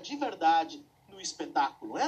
de verdade no espetáculo. É